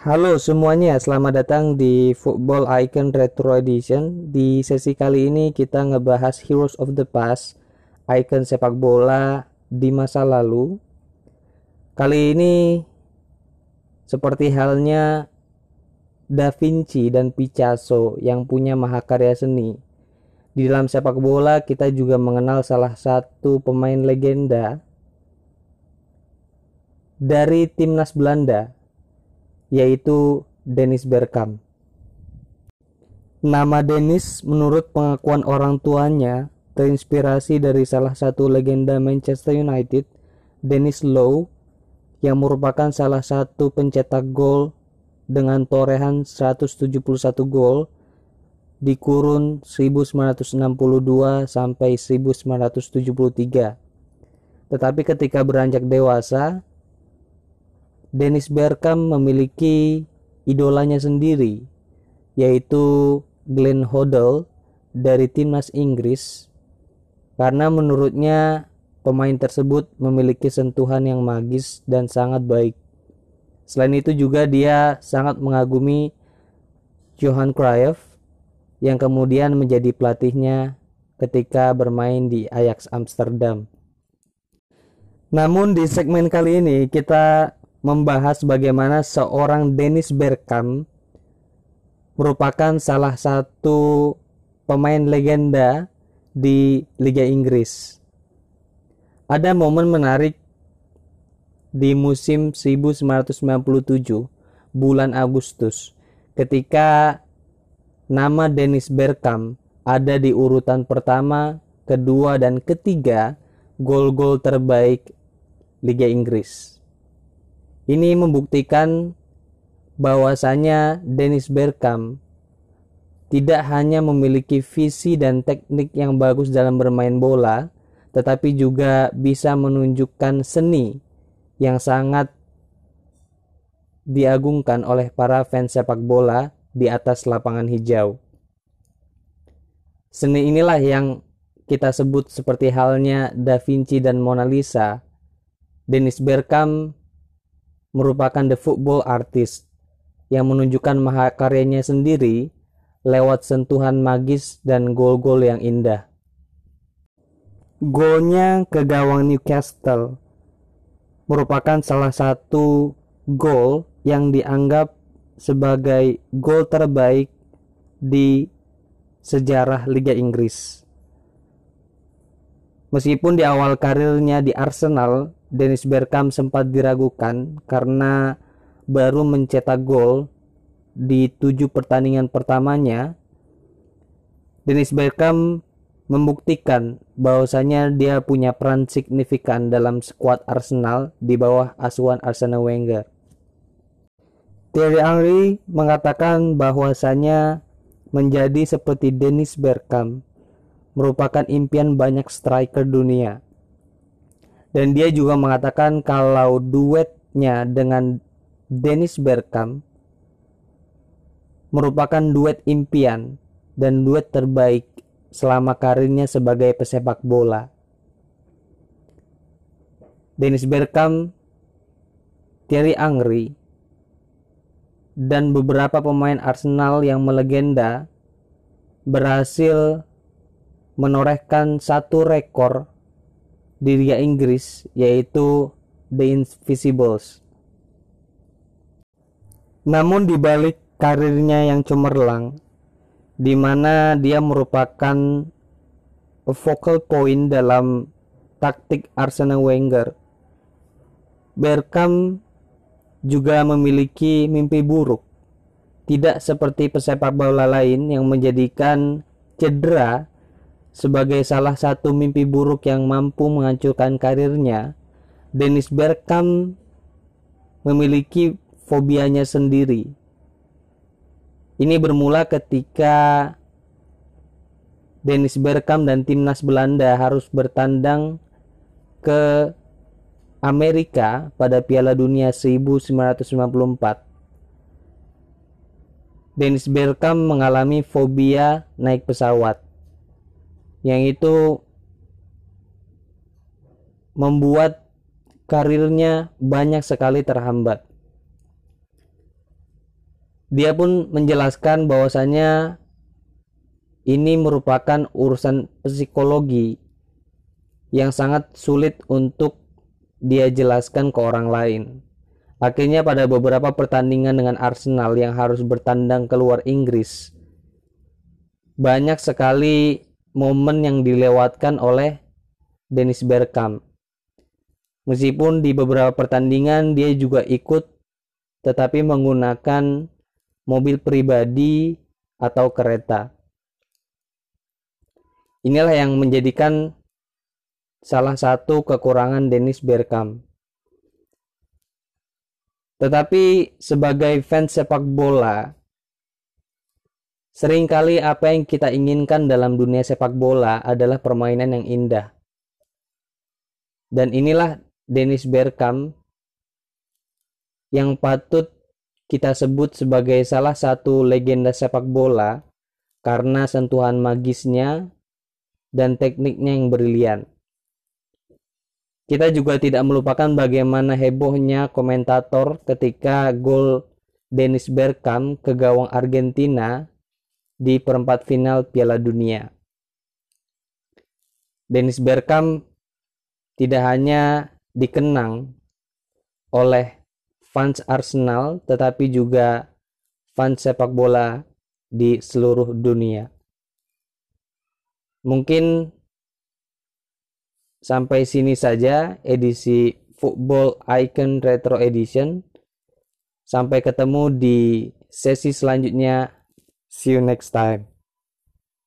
Halo semuanya, selamat datang di Football Icon Retro Edition. Di sesi kali ini kita ngebahas Heroes of the Past, icon sepak bola di masa lalu. Kali ini seperti halnya Da Vinci dan Picasso yang punya mahakarya seni. Di dalam sepak bola kita juga mengenal salah satu pemain legenda dari timnas Belanda yaitu Dennis Bergkamp. Nama Dennis menurut pengakuan orang tuanya terinspirasi dari salah satu legenda Manchester United, Dennis Lowe, yang merupakan salah satu pencetak gol dengan torehan 171 gol di kurun 1962 sampai 1973. Tetapi ketika beranjak dewasa, Dennis Bergkamp memiliki idolanya sendiri, yaitu Glenn Hoddle dari timnas Inggris, karena menurutnya pemain tersebut memiliki sentuhan yang magis dan sangat baik. Selain itu juga dia sangat mengagumi Johan Cruyff yang kemudian menjadi pelatihnya ketika bermain di Ajax Amsterdam. Namun di segmen kali ini kita membahas bagaimana seorang Dennis Bergkamp merupakan salah satu pemain legenda di Liga Inggris. Ada momen menarik di musim 1997 bulan Agustus ketika nama Dennis Bergkamp ada di urutan pertama, kedua, dan ketiga gol-gol terbaik Liga Inggris. Ini membuktikan bahwasanya Dennis Bergkamp tidak hanya memiliki visi dan teknik yang bagus dalam bermain bola, tetapi juga bisa menunjukkan seni yang sangat diagungkan oleh para fans sepak bola di atas lapangan hijau. Seni inilah yang kita sebut seperti halnya Da Vinci dan Mona Lisa. Dennis Bergkamp merupakan the football artist yang menunjukkan mahakaryanya sendiri lewat sentuhan magis dan gol-gol yang indah. Golnya ke gawang Newcastle merupakan salah satu gol yang dianggap sebagai gol terbaik di sejarah Liga Inggris. Meskipun di awal karirnya di Arsenal, Dennis Bergkamp sempat diragukan karena baru mencetak gol di tujuh pertandingan pertamanya. Dennis Bergkamp membuktikan bahwasanya dia punya peran signifikan dalam skuad Arsenal di bawah asuhan Arsene Wenger. Thierry Henry mengatakan bahwasanya menjadi seperti Dennis Bergkamp merupakan impian banyak striker dunia dan dia juga mengatakan kalau duetnya dengan Dennis Bergkamp merupakan duet impian dan duet terbaik selama karirnya sebagai pesepak bola. Dennis Bergkamp, Thierry Angri, dan beberapa pemain Arsenal yang melegenda berhasil menorehkan satu rekor di Liga Inggris yaitu The Invisibles. Namun di balik karirnya yang cemerlang, di mana dia merupakan focal point dalam taktik Arsene Wenger, Bergkamp juga memiliki mimpi buruk. Tidak seperti pesepak bola lain yang menjadikan cedera sebagai salah satu mimpi buruk yang mampu menghancurkan karirnya, Dennis Bergkamp memiliki fobianya sendiri. Ini bermula ketika Dennis Bergkamp dan timnas Belanda harus bertandang ke Amerika pada Piala Dunia 1994. Dennis Bergkamp mengalami fobia naik pesawat yang itu membuat karirnya banyak sekali terhambat. dia pun menjelaskan bahwasanya ini merupakan urusan psikologi yang sangat sulit untuk dia jelaskan ke orang lain. Akhirnya pada beberapa pertandingan dengan Arsenal yang harus bertandang keluar Inggris, banyak sekali momen yang dilewatkan oleh Dennis Bergkamp. Meskipun di beberapa pertandingan dia juga ikut tetapi menggunakan mobil pribadi atau kereta. Inilah yang menjadikan salah satu kekurangan Dennis Bergkamp. Tetapi sebagai fans sepak bola, sering kali apa yang kita inginkan dalam dunia sepak bola adalah permainan yang indah. Dan inilah Dennis Bergkamp yang patut kita sebut sebagai salah satu legenda sepak bola karena sentuhan magisnya dan tekniknya yang brilian. Kita juga tidak melupakan bagaimana hebohnya komentator ketika gol Dennis Bergkamp ke gawang Argentina di perempat final Piala Dunia. Dennis Bergkamp tidak hanya dikenang oleh fans Arsenal tetapi juga fans sepak bola di seluruh dunia. Mungkin Sampai sini saja edisi Football Icon Retro Edition. Sampai ketemu di sesi selanjutnya. See you next time.